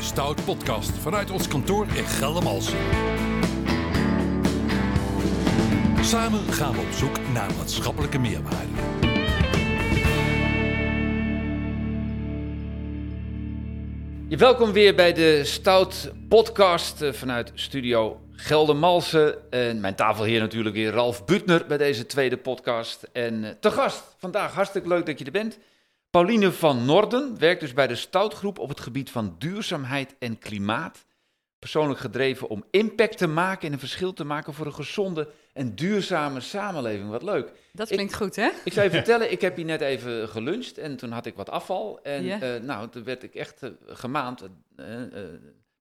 Stout Podcast vanuit ons kantoor in Geldermalsen. Samen gaan we op zoek naar maatschappelijke meerwaarde. Welkom weer bij de Stout Podcast eh, vanuit Studio Geldermalsen. En mijn tafelheer natuurlijk weer Ralf Butner bij deze tweede podcast. En eh, te gast vandaag, hartstikke leuk dat je er bent. Pauline van Norden werkt dus bij de Stoutgroep op het gebied van duurzaamheid en klimaat. Persoonlijk gedreven om impact te maken en een verschil te maken voor een gezonde en duurzame samenleving. Wat leuk. Dat klinkt goed, hè? Ik zou je vertellen, ik heb hier net even geluncht en toen had ik wat afval. En Ja. eh, nou, toen werd ik echt eh, gemaand. eh,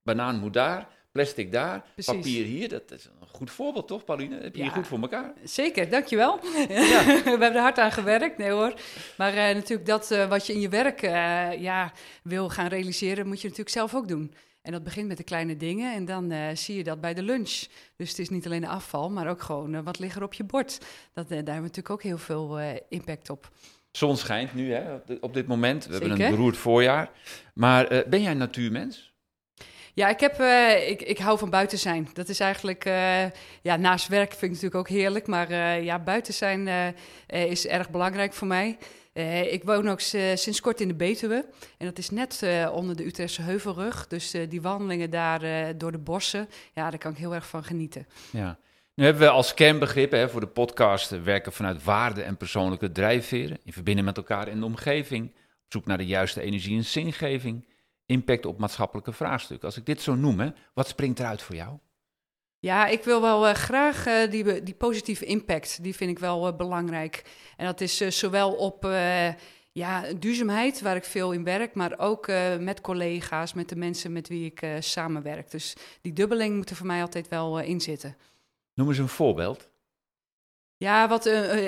banaan moet daar, plastic daar, Precies. papier hier. Dat is een goed voorbeeld, toch, Pauline? Heb je hier Ja. goed voor elkaar? Zeker, dankjewel. Ja. We hebben er hard aan gewerkt, nee hoor. Maar eh, natuurlijk dat eh, wat je in je werk eh, ja, wil gaan realiseren, moet je natuurlijk zelf ook doen. En dat begint met de kleine dingen en dan zie je dat bij de lunch. Dus het is niet alleen de afval, maar ook gewoon wat ligt er op je bord. Dat, daar hebben we natuurlijk ook heel veel impact op. Zon schijnt nu hè, op, dit- moment. We hebben een beroerd voorjaar. Maar ben jij een natuurmens? Ja, ik, heb, eh, ik, ik hou van buiten zijn. Dat is eigenlijk, eh, ja, naast werk vind ik natuurlijk ook heerlijk. Maar eh, ja, buiten zijn is erg belangrijk voor mij. Ik woon ook sinds kort in de Betuwe. En dat is net onder de Utrechtse Heuvelrug. Dus die wandelingen daar door de bossen, ja, daar kan ik heel erg van genieten. Ja. Nu hebben we als kernbegrip hè, voor de podcast werken vanuit waarden en persoonlijke drijfveren. In verbinding met elkaar in de omgeving. Op zoek naar de juiste energie en zingeving. Impact op maatschappelijke vraagstukken. Als ik dit zo noem, hè, wat springt eruit voor jou? Ja, ik wil wel eh, graag eh, die, die positieve impact, die vind ik wel eh, belangrijk. En dat is zowel op ja, duurzaamheid, waar ik veel in werk, maar ook met collega's, met de mensen met wie ik samenwerk. Dus die dubbeling moet er voor mij altijd wel in zitten. Noem eens een voorbeeld. Ja, wat,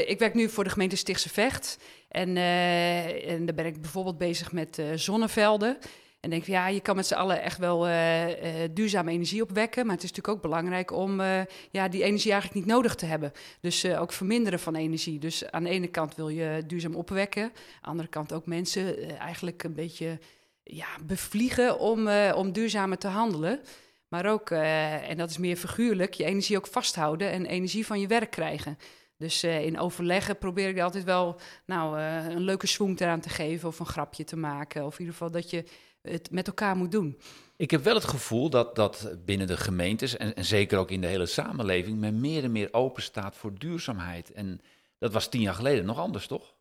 ik werk nu voor de gemeente Stichtse Vecht. En, en daar ben ik bijvoorbeeld bezig met zonnevelden. En denk van ja, je kan met z'n allen echt wel eh, duurzame energie opwekken. Maar het is natuurlijk ook belangrijk om eh, ja, die energie eigenlijk niet nodig te hebben. Dus ook verminderen van energie. Dus aan de ene kant wil je duurzaam opwekken. Aan de andere kant ook mensen eigenlijk een beetje ja, bevliegen om, om duurzamer te handelen. Maar ook, en dat is meer figuurlijk, je energie ook vasthouden en energie van je werk krijgen. Dus in overleggen probeer ik altijd wel nou, een leuke swoon eraan te geven of een grapje te maken. Of in ieder geval dat je het met elkaar moet doen. Ik heb wel het gevoel dat, dat binnen de gemeentes en, en zeker ook in de hele samenleving men meer en meer open staat voor duurzaamheid. En dat was tien jaar geleden nog anders, toch?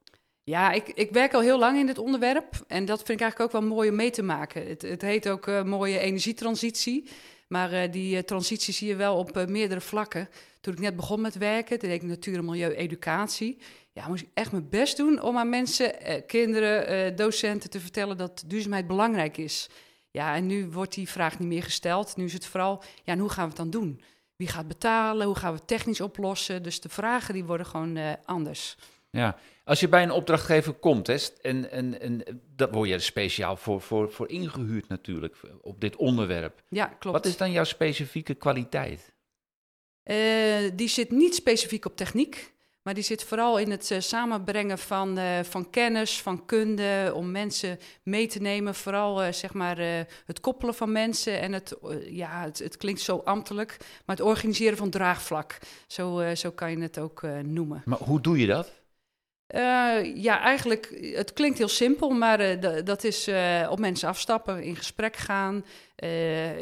Ja, ik, ik werk al heel lang in dit onderwerp en dat vind ik eigenlijk ook wel mooi om mee te maken. Het, het heet ook eh, mooie energietransitie, maar eh, die eh, transitie zie je wel op eh, meerdere vlakken. Toen ik net begon met werken, toen deed ik natuur en milieu educatie. Ja, moest ik echt mijn best doen om aan mensen, kinderen, docenten te vertellen dat duurzaamheid belangrijk is. Ja, en nu wordt die vraag niet meer gesteld. Nu is het vooral, ja, hoe gaan we het dan doen? Wie gaat betalen? Hoe gaan we het technisch oplossen? Dus de vragen die worden gewoon anders. Ja, als je bij een opdrachtgever komt, hè, en, en, en daar word je er speciaal voor, voor, voor ingehuurd natuurlijk, op dit onderwerp. Ja, klopt. Wat is dan jouw specifieke kwaliteit? Eh, die zit niet specifiek op techniek, maar die zit vooral in het eh, samenbrengen van, eh, van kennis, van kunde, om mensen mee te nemen. Vooral zeg maar het koppelen van mensen en het, ja, het, het klinkt zo ambtelijk, maar het organiseren van draagvlak. Zo, zo kan je het ook noemen. Maar hoe doe je dat? Eh, ja, eigenlijk, het klinkt heel simpel, maar eh, dat is eh, op mensen afstappen, in gesprek gaan,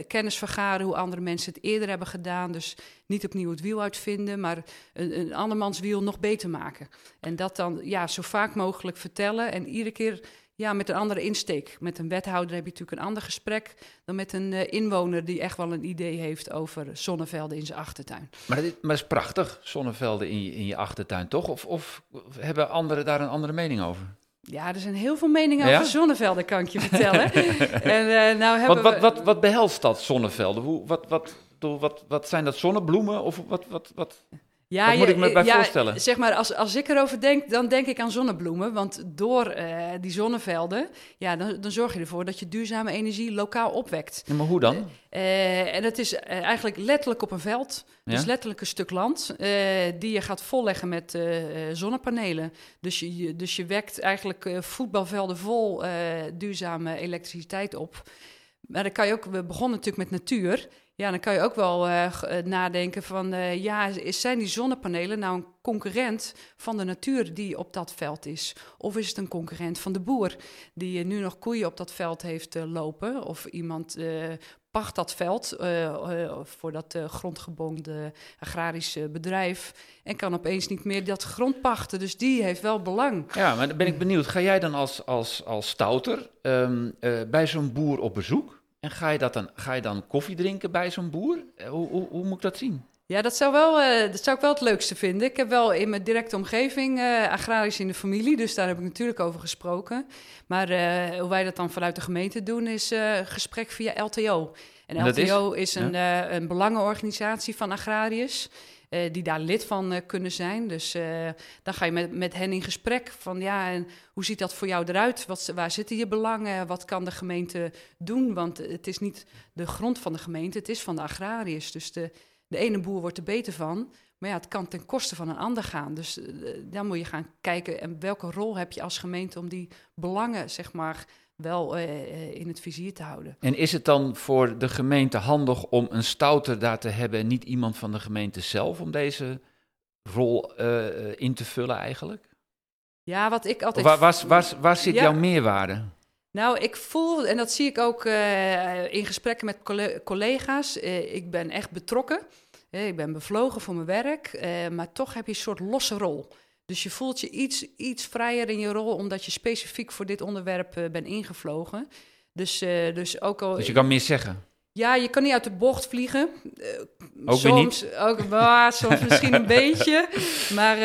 kennis vergaren hoe andere mensen het eerder hebben gedaan. Dus niet opnieuw het wiel uitvinden, maar een, een andermans wiel nog beter maken. En dat dan ja, zo vaak mogelijk vertellen en iedere keer ja, met een andere insteek. Met een wethouder heb je natuurlijk een ander gesprek dan met een eh, inwoner die echt wel een idee heeft over zonnevelden in zijn achtertuin. Maar is, maar is prachtig, zonnevelden in je, in je achtertuin, toch? Of, of hebben anderen daar een andere mening over? Ja, er zijn heel veel meningen Ja? over zonnevelden, kan ik je vertellen. en eh, nou Wat, hebben wat, we... wat, wat behelst dat, zonnevelden? Hoe, wat, wat, wat, wat zijn dat, zonnebloemen? Of wat, wat, wat? Ja, Wat moet je- ik me bij ja, voorstellen? Zeg maar, als, als ik erover denk, dan denk ik aan zonnebloemen. Want door eh, die zonnevelden, ja, dan, dan zorg je ervoor dat je duurzame energie lokaal opwekt. Ja, maar hoe dan? Eh, en dat is eh, eigenlijk letterlijk op een veld. Dus letterlijk een stuk land die je gaat volleggen met zonnepanelen. Dus je, dus je wekt eigenlijk voetbalvelden vol duurzame elektriciteit op. Maar dan kan je ook, we begonnen natuurlijk met natuur. Ja, dan kan je ook wel uh, nadenken van, uh, ja, zijn die zonnepanelen nou een concurrent van de natuur die op dat veld is? Of is het een concurrent van de boer die nu nog koeien op dat veld heeft uh, lopen? Of iemand pacht dat veld voor dat grondgebonden agrarische bedrijf en kan opeens niet meer dat grond pachten. Dus die heeft wel belang. Ja, maar dan ben ik benieuwd. Ga jij dan als, als, als stouter um, bij zo'n boer op bezoek? En ga je, dat dan, ga je dan koffie drinken bij zo'n boer? Eh, hoe, hoe, hoe, moet ik dat zien? Ja, dat zou, wel, uh, dat zou ik wel het leukste vinden. Ik heb wel in mijn directe omgeving uh, agrarisch in de familie, dus daar heb ik natuurlijk over gesproken. Maar uh, hoe wij dat dan vanuit de gemeente doen, is gesprek via LTO. En, en LTO is, is, een, ja? een belangenorganisatie van agrariërs. Uh, die daar lid van uh, kunnen zijn. Dus uh, dan ga je met, met hen in gesprek van ja, en hoe ziet dat voor jou eruit? Wat, waar zitten je belangen? Wat kan de gemeente doen? Want het is niet de grond van de gemeente, het is van de agrariërs. Dus de, de ene boer wordt er beter van, maar ja, het kan ten koste van een ander gaan. Dus dan moet je gaan kijken en welke rol heb je als gemeente om die belangen, zeg maar, wel uh, in het vizier te houden. En is het dan voor de gemeente handig om een stouter daar te hebben en niet iemand van de gemeente zelf om deze rol uh, in te vullen eigenlijk? Ja, wat ik altijd... Waar, waar, waar, waar zit ja. jouw meerwaarde? Nou, ik voel, en dat zie ik ook uh, in gesprekken met collega's, ik ben echt betrokken. ik ben bevlogen voor mijn werk, maar toch heb je een soort losse rol. Dus je voelt je iets, iets vrijer in je rol, omdat je specifiek voor dit onderwerp uh, bent ingevlogen. Dus, uh, dus ook al. Dus je kan meer zeggen. Ja, je kan niet uit de bocht vliegen. Uh, ook soms, niet? Ook, bah, soms misschien een beetje. Maar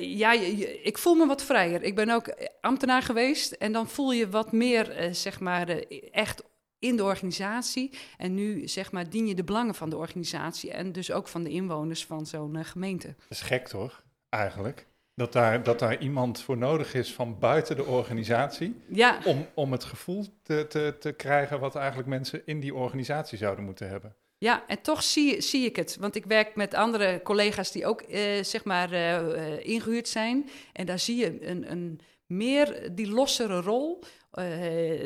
ja, je, ik voel me wat vrijer. Ik ben ook ambtenaar geweest. En dan voel je wat meer, zeg maar, echt in de organisatie. En nu, zeg maar, dien je de belangen van de organisatie. En dus ook van de inwoners van zo'n gemeente. Dat is gek, toch? Eigenlijk. Dat daar, dat daar iemand voor nodig is van buiten de organisatie. Ja. Om, om het gevoel te, te, te krijgen wat eigenlijk mensen in die organisatie zouden moeten hebben. Ja, en toch zie, zie ik het. Want ik werk met andere collega's die ook uh, zeg maar uh, ingehuurd zijn. En daar zie je een, een meer die lossere rol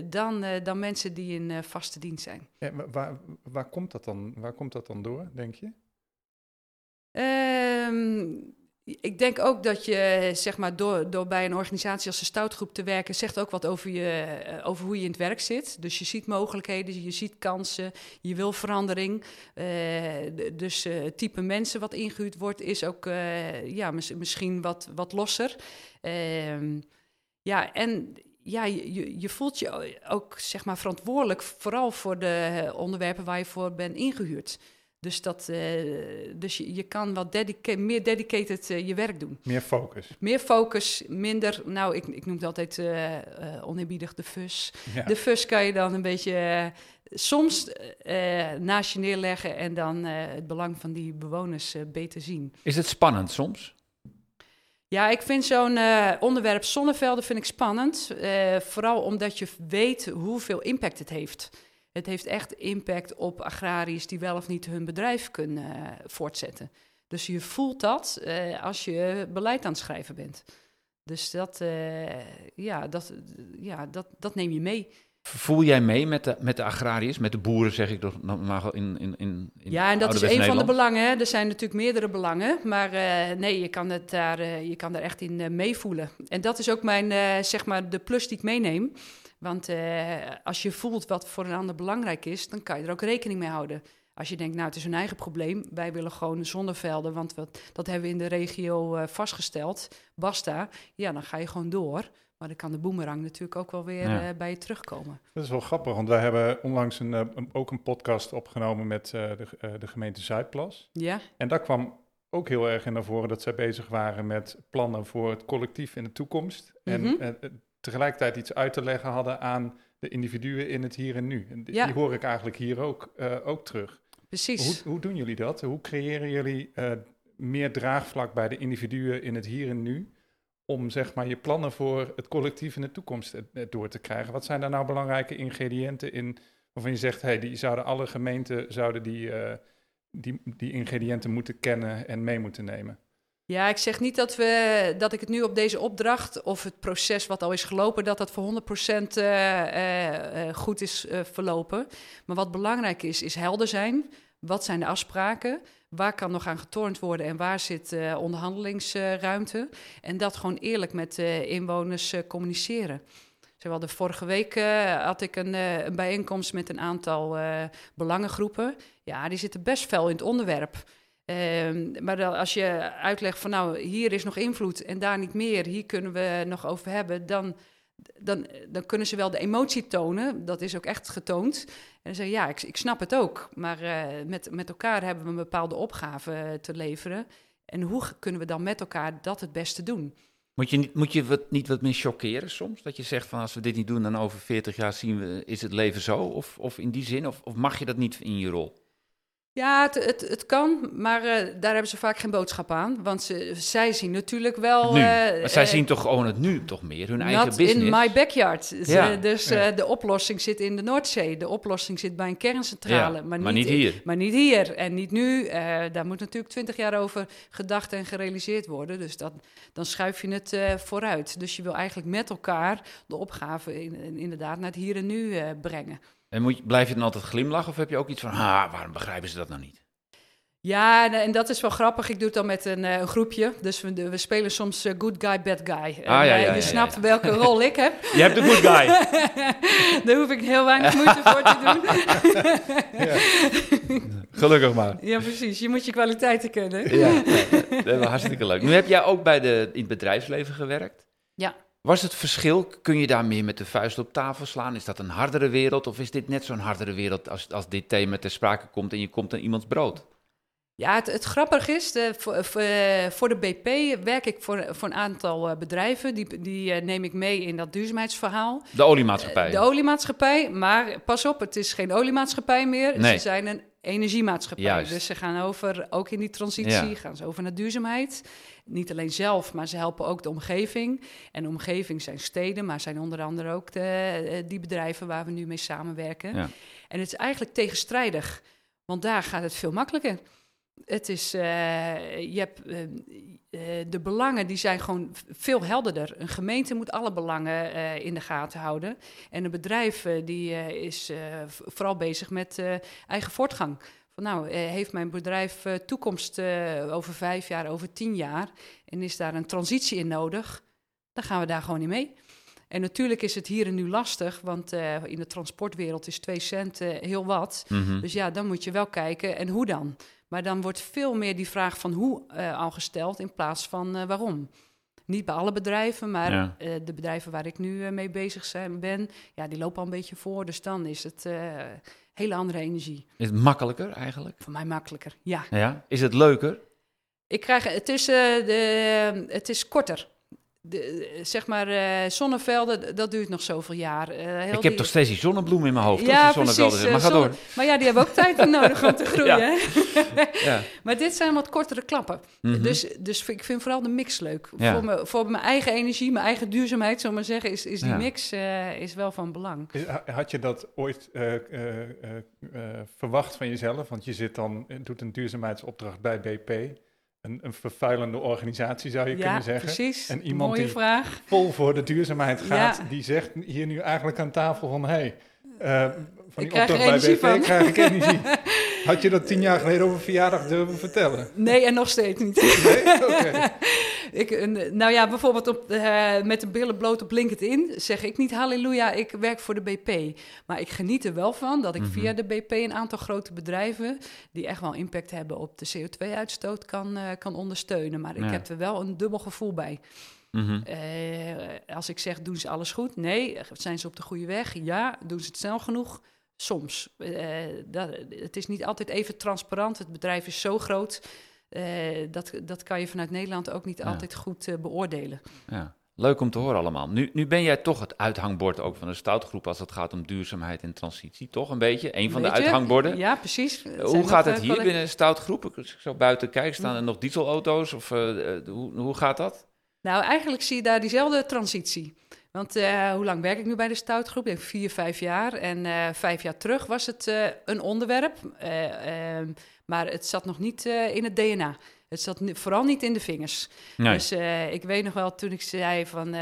dan, dan mensen die in vaste dienst zijn. Ja, waar, waar, komt dat dan, waar komt dat dan door, denk je? Um, ik denk ook dat je, zeg maar, door, door bij een organisatie als de Stoutgroep te werken, zegt ook wat over, je, eh, over hoe je in het werk zit. Dus je ziet mogelijkheden, je ziet kansen, je wil verandering. Uh, dus uh, het type mensen wat ingehuurd wordt, is ook ja, misschien wat, wat losser. Ehm, ja, en ja, je, je voelt je ook, zeg maar, verantwoordelijk, vooral voor de onderwerpen waar je voor bent ingehuurd. Dus, dat, uh, dus je, je, kan wat dedica meer dedicated uh, je werk doen. Meer focus. Meer focus, minder, nou, ik, ik noem het altijd uh, oneerbiedig de fus. Ja. De fus kan je dan een beetje soms naast je neerleggen en dan het belang van die bewoners beter zien. Is het spannend soms? Ja, ik vind zo'n onderwerp zonnevelden vind ik spannend. vooral omdat je weet hoeveel impact het heeft. Het heeft echt impact op agrariërs die wel of niet hun bedrijf kunnen uh, voortzetten. Dus je voelt dat uh, als je beleid aan het schrijven bent. Dus dat, uh, ja, dat, ja, dat, dat neem je mee. Voel jij mee met de, met de agrariërs, met de boeren, zeg ik toch normaal in, in, in, Ja, en dat is een van de belangen. Hè. Er zijn natuurlijk meerdere belangen, maar uh, nee, je kan, het daar, je kan daar echt in meevoelen. En dat is ook mijn, zeg maar, de plus die ik meeneem. Want uh, als je voelt wat voor een ander belangrijk is, dan kan je er ook rekening mee houden. Als je denkt, nou, het is een eigen probleem. Wij willen gewoon zonnevelden, want wat, dat hebben we in de regio uh, vastgesteld. Basta. Ja, dan ga je gewoon door. Maar dan kan de boemerang natuurlijk ook wel weer ja. uh, bij je terugkomen. Dat is wel grappig, want wij hebben onlangs een, een ook een podcast opgenomen met de, de, gemeente Zuidplas. Ja. En daar kwam ook heel erg in naar voren dat zij bezig waren met plannen voor het collectief in de toekomst. Mm -hmm. En tegelijkertijd iets uit te leggen hadden aan de individuen in het hier en nu. En die, ja. die hoor ik eigenlijk hier ook, uh, ook terug. Precies. Hoe, hoe, doen jullie dat? Hoe creëren jullie uh, meer draagvlak bij de individuen in het hier en nu? Om zeg maar je plannen voor het collectief in de toekomst uh, door te krijgen. Wat zijn daar nou belangrijke ingrediënten in waarvan je zegt, hey, die zouden alle gemeenten zouden die, die, die ingrediënten moeten kennen en mee moeten nemen? Ja, ik zeg niet dat, we, dat ik het nu op deze opdracht of het proces wat al is gelopen, dat dat voor 100% uh, uh, goed is verlopen. Maar wat belangrijk is, is helder zijn. Wat zijn de afspraken? Waar kan nog aan getornd worden en waar zit onderhandelingsruimte? En dat gewoon eerlijk met inwoners communiceren. Zowel de vorige week had ik een, een, bijeenkomst met een aantal belangengroepen. Ja, die zitten best fel in het onderwerp. Ehm, maar als je uitlegt van nou, hier is nog invloed en daar niet meer, hier kunnen we nog over hebben, dan, dan, dan kunnen ze wel de emotie tonen. Dat is ook echt getoond. En dan zeggen ja, ik, ik snap het ook, maar met, met elkaar hebben we een bepaalde opgave te leveren. En hoe kunnen we dan met elkaar dat het beste doen? Moet je, niet, moet je wat, niet wat meer chockeren soms? Dat je zegt van als we dit niet doen, dan over 40 jaar zien we, is het leven zo? Of, of in die zin? Of, of mag je dat niet in je rol? Ja, het, het, het kan, maar uh, daar hebben ze vaak geen boodschap aan. Want ze, zij zien natuurlijk wel... Nu. Uh, maar zij uh, zien toch gewoon het nu toch meer, hun eigen business? in my backyard. Ja. Dus ja. de oplossing zit in de Noordzee. De oplossing zit bij een kerncentrale. Ja, maar, maar niet, niet hier. Maar niet hier en niet nu. daar moet natuurlijk twintig jaar over gedacht en gerealiseerd worden. Dus dat, dan schuif je het vooruit. Dus je wil eigenlijk met elkaar de opgave in, in, inderdaad naar het hier en nu brengen. En moet je, blijf je dan altijd glimlachen of heb je ook iets van, ah, waarom begrijpen ze dat nou niet? Ja, en, en, dat is wel grappig. Ik doe het dan met een, uh, een groepje. Dus we, we, spelen soms uh, good guy, bad guy. Ah, en, ja, ja, ja, je snapt welke rol ik heb. Je hebt de good guy. Daar hoef ik heel weinig moeite voor te doen. Gelukkig maar. Ja, precies. Je moet je kwaliteiten kennen. ja, dat is hartstikke leuk. Nu heb jij ook bij de, in het bedrijfsleven gewerkt. Ja. Was het verschil, kun je daar meer met de vuist op tafel slaan? Is dat een hardere wereld of is dit net zo'n hardere wereld als, als dit thema ter sprake komt en je komt aan iemands brood? Ja, het, het grappige is, de, voor, voor, de BP werk ik voor, voor een aantal bedrijven. Die, die neem ik mee in dat duurzaamheidsverhaal. De oliemaatschappij. De oliemaatschappij, maar pas op, het is geen oliemaatschappij meer. Nee. Ze zijn een energiemaatschappij. Juist. Dus ze gaan over, ook in die transitie, Ja. gaan ze over naar duurzaamheid. Niet alleen zelf, maar ze helpen ook de omgeving. En de omgeving zijn steden, maar zijn onder andere ook de, eh, die bedrijven waar we nu mee samenwerken. Ja. En het is eigenlijk tegenstrijdig, want daar gaat het veel makkelijker. Het is, eh, je hebt, eh, eh, de belangen die zijn gewoon veel helderder. Een gemeente moet alle belangen in de gaten houden. En een bedrijf die is vooral bezig met eigen voortgang. Van nou, heeft mijn bedrijf toekomst over vijf jaar, over tien jaar? En is daar een transitie in nodig? Dan gaan we daar gewoon in mee. En natuurlijk is het hier en nu lastig, want in de transportwereld is twee cent heel wat. Mhm. Dus ja, dan moet je wel kijken en hoe dan. Maar dan wordt veel meer die vraag van hoe eh, al gesteld in plaats van eh, waarom. Niet bij alle bedrijven, maar Ja. eh, de bedrijven waar ik nu mee bezig zijn, ben, ja, die lopen al een beetje voor. Dus dan is het hele andere energie. Is het makkelijker eigenlijk? Voor mij makkelijker, ja. Ja. Is het leuker? Ik krijg, het, is, de, het is korter. De, eh, zeg maar, eh, zonnevelden, dat duurt nog zoveel jaar. Eh, heel Ik heb toch steeds die zonnebloem in mijn hoofd. Ja, als die zonnevelden precies, zijn. Maar ga eh, door. Maar ja, die hebben ook tijd nodig om te groeien. Ja. Ja. Maar dit zijn wat kortere klappen. Mhm. Dus, dus ik vind vooral de mix leuk. Ja. Voor, me, voor mijn eigen energie, mijn eigen duurzaamheid, zullen we maar zeggen, is, is die Ja. mix eh, is wel van belang. Had je dat ooit eh, eh, eh, eh, verwacht van jezelf? Want je zit dan, eh, doet een duurzaamheidsopdracht bij BP. Een, een vervuilende organisatie zou je ja, kunnen zeggen. precies. En iemand Mooie die- vraag. Vol voor de duurzaamheid gaat, Ja. die zegt hier nu eigenlijk aan tafel van... Hey, eh, van die Ik krijg er opdracht bij van. krijg ik energie. Had je dat tien jaar geleden over verjaardag durven vertellen? Nee, en nog steeds niet. Nee? Oké. ik, een- nou ja, bijvoorbeeld op, eh, met de billen bloot op LinkedIn zeg ik niet halleluja, ik werk voor de BP. Maar ik geniet er wel van dat ik Mhm. via de BP een aantal grote bedrijven... die echt wel impact hebben op de CO2-uitstoot kan, eh, kan ondersteunen. Maar ik heb er wel een dubbel gevoel bij. Mhm. Eh, als ik zeg, doen ze alles goed? Nee. Zijn ze op de goede weg? Ja. Doen ze het snel genoeg? Soms. Eh, dat, het is niet altijd even transparant. Het bedrijf is zo groot. eh, dat, dat kan je vanuit Nederland ook niet Ja. altijd goed eh, beoordelen. Ja. Leuk om te horen allemaal. Nu, nu ben jij toch het uithangbord ook van de stoutgroep als het gaat om duurzaamheid en transitie. Toch een beetje? Een van de uithangborden. Ja, precies. Hoe gaat het hier collega- binnen een stoutgroep? Als ik zo buiten kijk, staan er nog dieselauto's? Of hoe, hoe gaat dat? Nou, eigenlijk zie je daar diezelfde transitie. Want eh, hoe lang werk ik nu bij de stoutgroep? Ik denk vier, vijf jaar. En eh, vijf jaar terug was het eh, een onderwerp. eh, ehm, maar het zat nog niet in het DNA. Het zat vooral niet in de vingers. Nee. Dus ik weet nog wel toen ik zei van...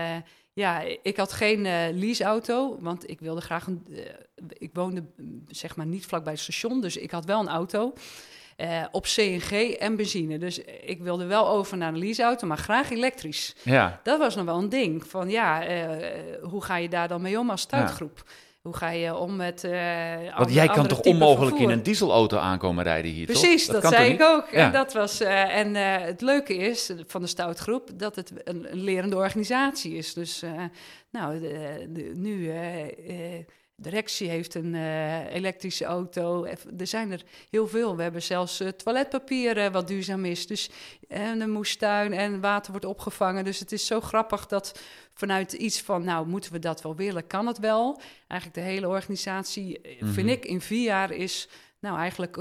ja, ik had geen leaseauto, want ik wilde graag een... ik woonde zeg maar niet vlakbij het station, dus ik had wel een auto... eh, op CNG en benzine. Dus ik wilde wel over naar een leaseauto, maar graag elektrisch. ja. Dat was nog wel een ding. Van ja, eh, hoe ga je daar dan mee om als stuitgroep? Hoe ga je om met. eh Want jij kan toch onmogelijk in een dieselauto aankomen rijden hier, toch? Precies, dat, kan zei toch ik ook. Ja. En, dat was, en het leuke is van de stoutgroep dat het een, een lerende organisatie is. Dus nou, de, de- nu. De directie heeft een eh, elektrische auto. Er zijn er heel veel. We hebben zelfs eh, toiletpapier wat duurzaam is. Dus en een moestuin en water wordt opgevangen. Dus het is zo grappig dat vanuit iets van, nou, moeten we dat wel willen? Kan het wel? Eigenlijk de hele organisatie, eh, vind Mhm. ik, in vier jaar is nou eigenlijk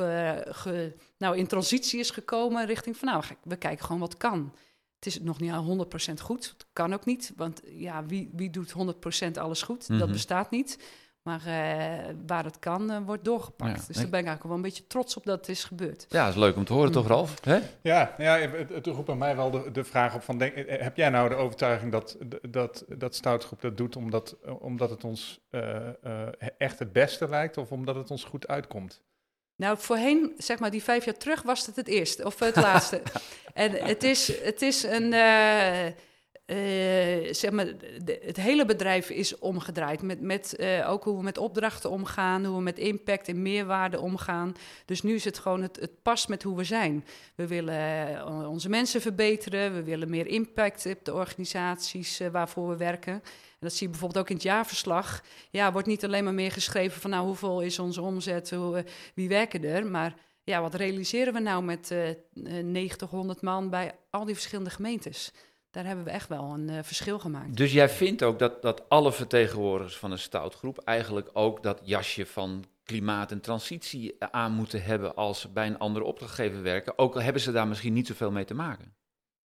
ge- nou, in transitie is gekomen richting van, nou, we kijken gewoon wat kan. Het is nog niet al 100% goed. Het kan ook niet, want ja, wie, wie doet 100% alles goed? Mhm. Dat bestaat niet. Maar eh, waar het kan, eh, wordt doorgepakt. Ja, dus ik- daar ben ik eigenlijk wel een beetje trots op dat het is gebeurd. Ja, dat is leuk om te horen, toch. Ralf? Hè? Ja, ja het, het roept bij mij wel de, de vraag op van, denk, eh, heb jij nou de overtuiging dat, dat, dat Stoutgroep dat doet omdat, omdat het ons eh, eh, echt het beste lijkt of omdat het ons goed uitkomt? Nou, voorheen, zeg maar, die vijf jaar terug was het het eerste of het laatste. en het is, het is een, eh, zeg maar, het hele bedrijf is omgedraaid. Met, met eh, ook hoe we met opdrachten omgaan, hoe we met impact en meerwaarde omgaan. Dus nu is het gewoon, het, het past met hoe we zijn. We willen eh, onze mensen verbeteren, we willen meer impact op de organisaties waarvoor we werken. En dat zie je bijvoorbeeld ook in het jaarverslag. Ja, wordt niet alleen maar meer geschreven van nou, hoeveel is onze omzet, hoe, wie werken er, maar ja, wat realiseren we nou met eh eh, 90, 100 man bij al die verschillende gemeentes? Daar hebben we echt wel een eh, verschil gemaakt. Dus jij vindt ook dat, dat alle vertegenwoordigers van een stoutgroep eigenlijk ook dat jasje van klimaat en transitie eh, aan moeten hebben als ze bij een andere opdrachtgever werken, ook al hebben ze daar misschien niet zoveel mee te maken.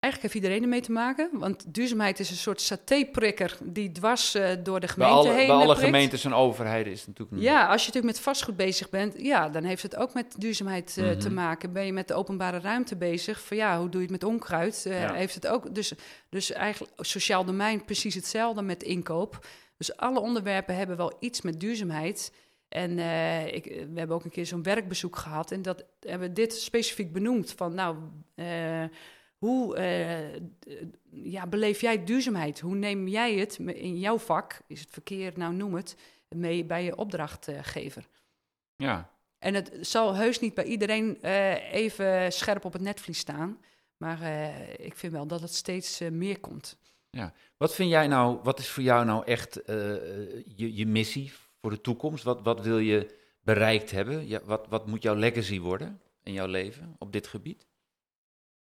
Eigenlijk heeft iedereen ermee te maken, want duurzaamheid is een soort satéprikker die dwars eh, door de Bij gemeente alle, heen bij alle prikt. gemeentes en overheden is het natuurlijk een- Ja, als je natuurlijk met vastgoed bezig bent, ja, dan heeft het ook met duurzaamheid eh, te Mhm. maken. Ben je met de openbare ruimte bezig, van ja, hoe doe je het met onkruid? Eh, Ja. Heeft het ook, dus, dus eigenlijk sociaal domein precies hetzelfde met inkoop. Dus alle onderwerpen hebben wel iets met duurzaamheid. En ik, we hebben ook een keer zo'n werkbezoek gehad en dat hebben we dit specifiek benoemd. Van nou, hoe eh, ja, beleef jij duurzaamheid? Hoe neem jij het in jouw vak, is het verkeer, nou noem het, mee bij je opdrachtgever? ja. En het zal heus niet bij iedereen eh, even scherp op het netvlies staan. Maar eh, ik vind wel dat het steeds meer komt. Wat vind jij nou, wat is voor jou nou echt je, je missie voor de toekomst? Wat, wat wil je bereikt hebben? Ja, wat, wat moet jouw legacy worden in jouw leven op dit gebied?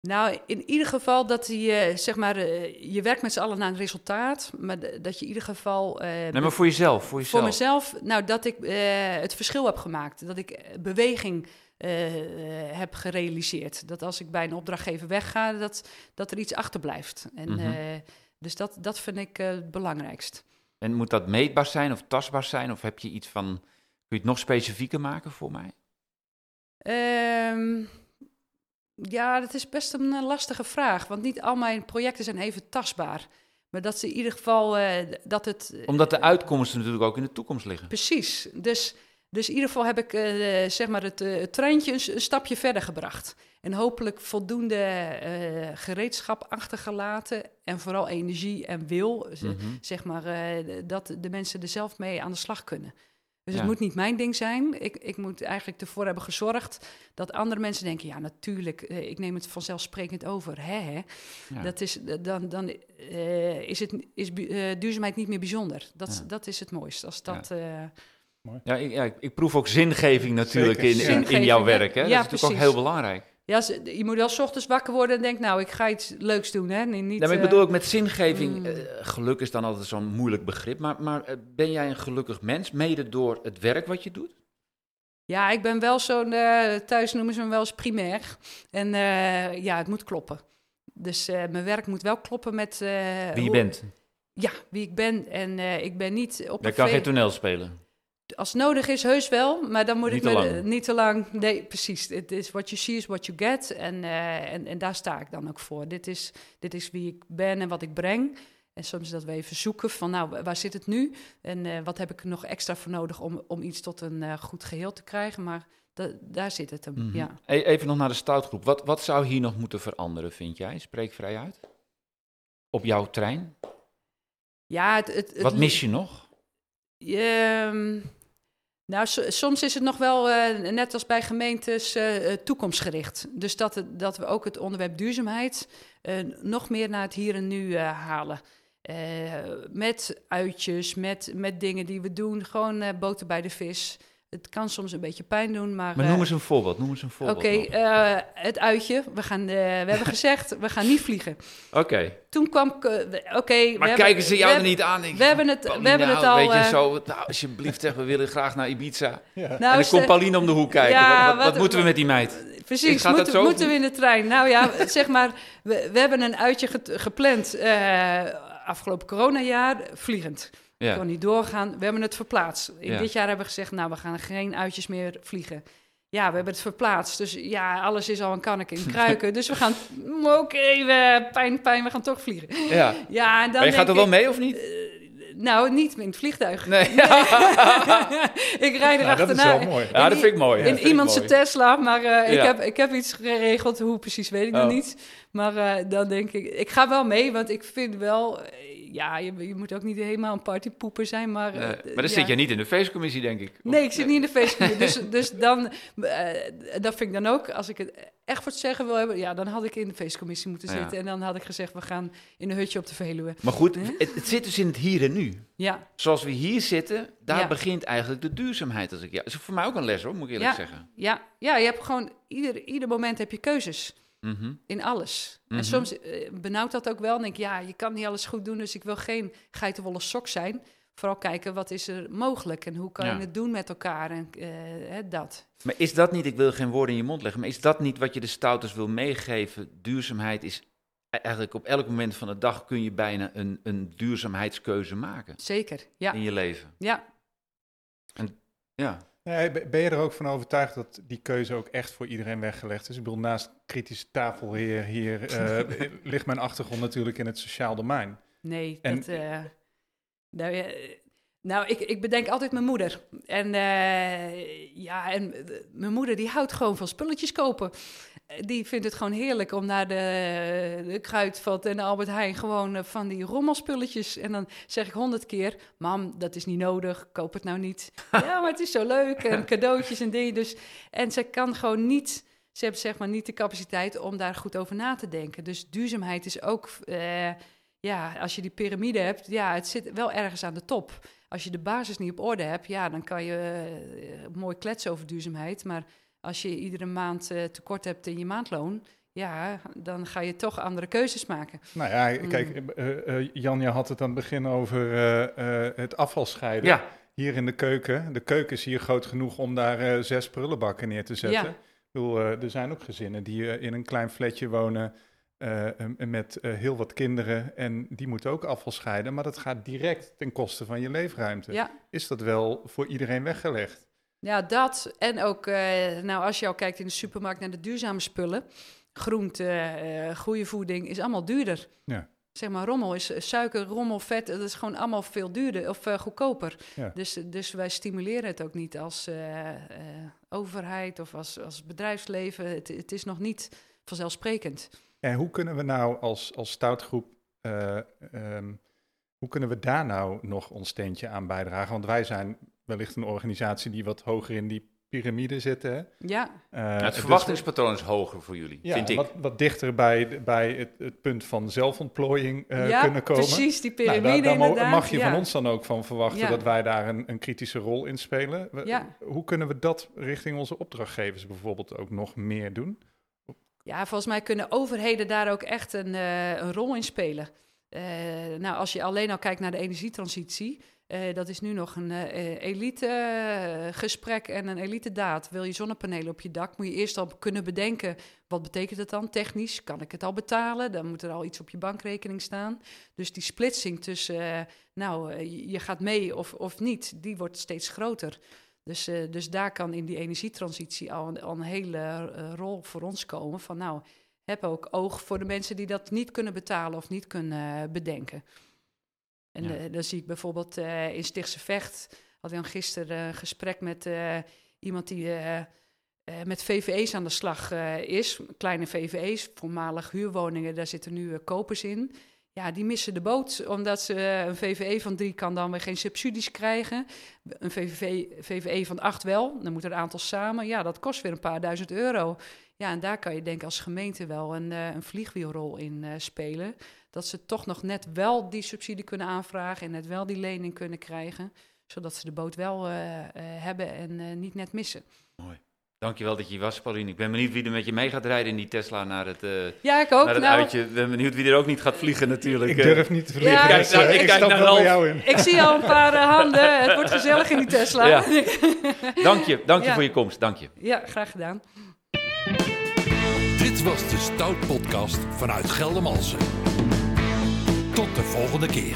Nou, in ieder geval dat je, zeg maar, eh, je werkt met z'n allen naar een resultaat. Maar dat je in ieder geval. eh, Nee, maar voor jezelf, voor jezelf. voor mezelf, nou, dat ik eh, het verschil heb gemaakt. Dat ik eh, beweging eh, eh, heb gerealiseerd. Dat als ik bij een opdrachtgever wegga, dat, dat er iets achterblijft. En, Mhm. eh, dus dat, dat vind ik eh, het belangrijkst. En moet dat meetbaar zijn of tastbaar zijn? Of heb je iets van, kun je het nog specifieker maken voor mij? Ehm, ja, dat is best een eh, lastige vraag. Want niet al mijn projecten zijn even tastbaar. Maar dat ze in ieder geval eh, dat het. eh, Omdat de uitkomsten natuurlijk ook in de toekomst liggen. Precies. Dus, dus in ieder geval heb ik zeg maar het, het treintje een, stapje verder gebracht. En hopelijk voldoende gereedschap achtergelaten. En vooral energie en wil. Mhm. Zeg maar dat de mensen er zelf mee aan de slag kunnen. Dus Ja. het moet niet mijn ding zijn. Ik, ik moet eigenlijk ervoor hebben gezorgd dat andere mensen denken: ja, natuurlijk, eh, ik neem het vanzelfsprekend over. Hè, hè. Ja. Dat is, dan dan eh, is, het, is eh, duurzaamheid niet meer bijzonder. Dat, Ja. dat is het mooiste. Als dat, eh, Ja, ik, ja, ik- ik proef ook zingeving natuurlijk Zeker. in, in, in jouw werk. Hè? Ja, dat is natuurlijk ook heel belangrijk. Ja, je moet wel 's ochtends wakker worden en denken: nou, ik ga iets leuks doen. Hè? Nee, niet, Ja, maar ik eh, bedoel ook met zingeving, mm. eh, geluk is dan altijd zo'n moeilijk begrip, maar, maar eh, ben jij een gelukkig mens, mede door het werk wat je doet? Ja, ik ben wel zo'n, thuis noemen ze me wel eens primair. En ja, het moet kloppen. Dus mijn werk moet wel kloppen met... Wie je hoe- bent. Ja, wie ik ben. En ik ben niet op Jij kan geen toneel spelen. Als nodig is, heus wel. Maar dan moet Niet ik me niet te lang. Nee, precies. Het is what you see is what you get. En, eh, en, en daar sta ik dan ook voor. Dit is, dit is wie ik ben en wat ik breng. En soms dat we even zoeken van, nou, wa- waar zit het nu? En eh, wat heb ik er nog extra voor nodig om, om iets tot een eh, goed geheel te krijgen? Maar da- daar zit het hem, Mhm. ja. E- Even nog naar de stoutgroep. Wat, wat zou hier nog moeten veranderen, vind jij? Spreek vrij uit. Op jouw trein. Ja, het, het, het Wat mis je nog? Ehm, nou, so- soms is het nog wel, eh, net als bij gemeentes, eh, eh, toekomstgericht. Dus dat, dat we ook het onderwerp duurzaamheid nog meer naar het hier en nu halen. Met uitjes, met, met dingen die we doen. Gewoon boter bij de vis. Het kan soms een beetje pijn doen, maar... Maar eh, noem eens een voorbeeld. Noem eens een voorbeeld. Oké, eh, het uitje. We, gaan, eh, we hebben gezegd, we gaan niet vliegen. Oké. Toen kwam... eh, Oké, we Maar hebben- kijken ze we jou er niet aan? Ik- we hebben het- we hebben het al, Weet je, eh, zo, nou, alsjeblieft, zeg, we willen graag naar Ibiza. Ja. Nou, en dan komt Pauline om de hoek kijken. Ja, wat, wat, wat wat- moeten we met die meid? Precies, moeten, zo? moeten we in de trein? Nou ja, zeg maar, we, we hebben een uitje gepland eh, afgelopen coronajaar, vliegend. Ja. Kon niet doorgaan, we hebben het verplaatst. In Ja. dit jaar hebben we gezegd, nou, we gaan geen uitjes meer vliegen. Ja, we hebben het verplaatst. Dus ja, alles is al een kanneke in kruiken. dus we gaan, mm, oké, we- pijn, pijn, we gaan toch vliegen. ja. Ja, en dan Maar je gaat er wel ik, mee of niet? eh, nou, niet in het vliegtuig. Nee. ik rijd er Nou, dat is wel mooi. Ja, dat vind ik mooi. in iemand zijn Tesla, maar eh, ik, Ja. heb, ik heb iets geregeld. Hoe precies weet ik nog Oh. niet. Maar eh, dan denk ik, ik ga wel mee, want ik vind wel, eh, ja, je, je moet ook niet helemaal een partypoeper zijn, maar... eh, Nee, maar dan ja. zit je niet in de feestcommissie, denk ik. Of- Nee, ik zit niet in de feestcommissie. dus, dus dan, eh, dat vind ik dan ook, als ik het echt voor het zeggen wil hebben, ja, dan had ik in de feestcommissie moeten Ja. zitten. En dan had ik gezegd, we gaan in een hutje op de Veluwe. Maar goed, het, het zit dus in het hier en nu. Ja, Zoals we hier zitten, daar Ja. begint eigenlijk de duurzaamheid. Als ik, ja, is voor mij ook een les hoor, moet ik eerlijk Ja. zeggen. ja, ja, je hebt gewoon, ieder, ieder moment heb je keuzes. Mhm. In alles. Mhm. En soms eh, benauwt dat ook wel. Dan denk ik, ja, je kan niet alles goed doen, dus ik wil geen geitenwolle sok zijn. Vooral kijken, wat is er mogelijk en hoe kan Ja. je het doen met elkaar en eh, hè, dat. Maar is dat niet, ik wil geen woorden in je mond leggen, maar is dat niet wat je de stouters wil meegeven? Duurzaamheid is e- eigenlijk op elk moment van de dag kun je bijna een, een duurzaamheidskeuze maken Zeker, ja. in je leven. Ja, Ja, Nee, ben je er ook van overtuigd dat die keuze ook echt voor iedereen weggelegd is? Ik bedoel, naast kritische tafelheer hier eh, ligt mijn achtergrond natuurlijk in het sociaal domein. nee, En- dat... eh, nou, eh, nou ik, ik bedenk altijd mijn moeder. En eh, ja, en eh, mijn moeder die houdt gewoon van spulletjes kopen. Die vindt het gewoon heerlijk om naar de, de Kruidvat en de Albert Heijn gewoon van die rommelspulletjes. En dan zeg ik honderd keer, mam, dat is niet nodig, koop het nou niet. ja, maar het is zo leuk en cadeautjes en dingen. Dus, en ze kan gewoon niet, ze heeft zeg maar niet de capaciteit om daar goed over na te denken. Dus duurzaamheid is ook, eh, ja, als je die piramide hebt, ja, het zit wel ergens aan de top. Als je de basis niet op orde hebt, ja, dan kan je eh, mooi kletsen over duurzaamheid. Maar als je iedere maand eh, tekort hebt in je maandloon, ja, dan ga je toch andere keuzes maken. Nou ja, Mm. kijk, eh, eh, Janja had het aan het begin over eh, eh, het afval scheiden. ja. Hier in de keuken. De keuken is hier groot genoeg om daar zes prullenbakken neer te zetten. Ja. Ik bedoel, er zijn ook gezinnen die in een klein flatje wonen en met eh, heel wat kinderen. En die moeten ook afval scheiden. Maar dat gaat direct ten koste van je leefruimte. Ja. Is dat wel voor iedereen weggelegd? Ja, dat. En ook, eh, nou, als je al kijkt in de supermarkt naar de duurzame spullen, groente, goede voeding, is allemaal duurder. Ja. Zeg maar, rommel is suiker, rommel, vet, dat is gewoon allemaal veel duurder of goedkoper. Ja. Dus, dus wij stimuleren het ook niet als overheid of als, als bedrijfsleven. Het, het is nog niet vanzelfsprekend. En hoe kunnen we nou als, als stoutgroep, eh, ehm, hoe kunnen we daar nou nog ons steentje aan bijdragen? Want wij zijn wellicht een organisatie die wat hoger in die piramide zit. Hè? Ja, Eh, het dus- verwachtingspatroon is hoger voor jullie, ja, vind ik. Wat, wat dichter bij, bij het, het punt van zelfontplooiing eh, ja kunnen komen. precies, die Nou, piramide daar, daar mo- inderdaad. mag je ja. van ons dan ook van verwachten Ja. dat wij daar een, een kritische rol in spelen. We- Ja. Hoe kunnen we dat richting onze opdrachtgevers bijvoorbeeld ook nog meer doen? Ja, volgens mij kunnen overheden daar ook echt een, eh, een rol in spelen. Eh, nou, als je alleen al kijkt naar de energietransitie, Eh, dat is nu nog een eh, elite gesprek en een elite daad. Wil je zonnepanelen op je dak, moet je eerst al kunnen bedenken... wat betekent het dan technisch? Kan ik het al betalen? Dan moet er al iets op je bankrekening staan. Dus die splitsing tussen, nou, je gaat mee of, of niet... die wordt steeds groter. Dus, eh, dus daar kan in die energietransitie al een, al een hele eh, rol voor ons komen. Van nou, heb ook oog voor de mensen die dat niet kunnen betalen of niet kunnen eh, bedenken. En Ja. dan zie ik bijvoorbeeld in Stichtse Vecht... had ik dan gisteren een gesprek met iemand die met VVE's aan de slag is. Kleine VVE's, voormalig huurwoningen, daar zitten nu kopers in. Ja, die missen de boot, omdat ze eh, een VVE van drie kan dan weer geen subsidies krijgen. Een VVV, VVE van acht wel, dan moet er een aantal samen. Ja, dat kost weer een paar duizend euro. Ja, en daar kan je denk ik als gemeente wel een, eh, een vliegwielrol in eh, spelen. Dat ze toch nog net wel die subsidie kunnen aanvragen en net wel die lening kunnen krijgen. Zodat ze de boot wel hebben en niet net missen. Dankjewel dat je hier was, Pauline. Ik ben benieuwd wie er met je mee gaat rijden in die Tesla naar het, eh Ja, ik ook. naar het Nou, uitje. Ik ben benieuwd wie er ook niet gaat vliegen natuurlijk. Ik eh. durf niet te vliegen, Ja. dus, Kijk, nou, ik ik kijk stap naar Ralf. jou in. ik zie al een paar eh, handen. Het wordt gezellig in die Tesla. Ja. Ja, Dank je, dank je Ja. voor je komst. Dank je. graag gedaan. Dit was de Stout Podcast vanuit Geldermalsen. Tot de volgende keer.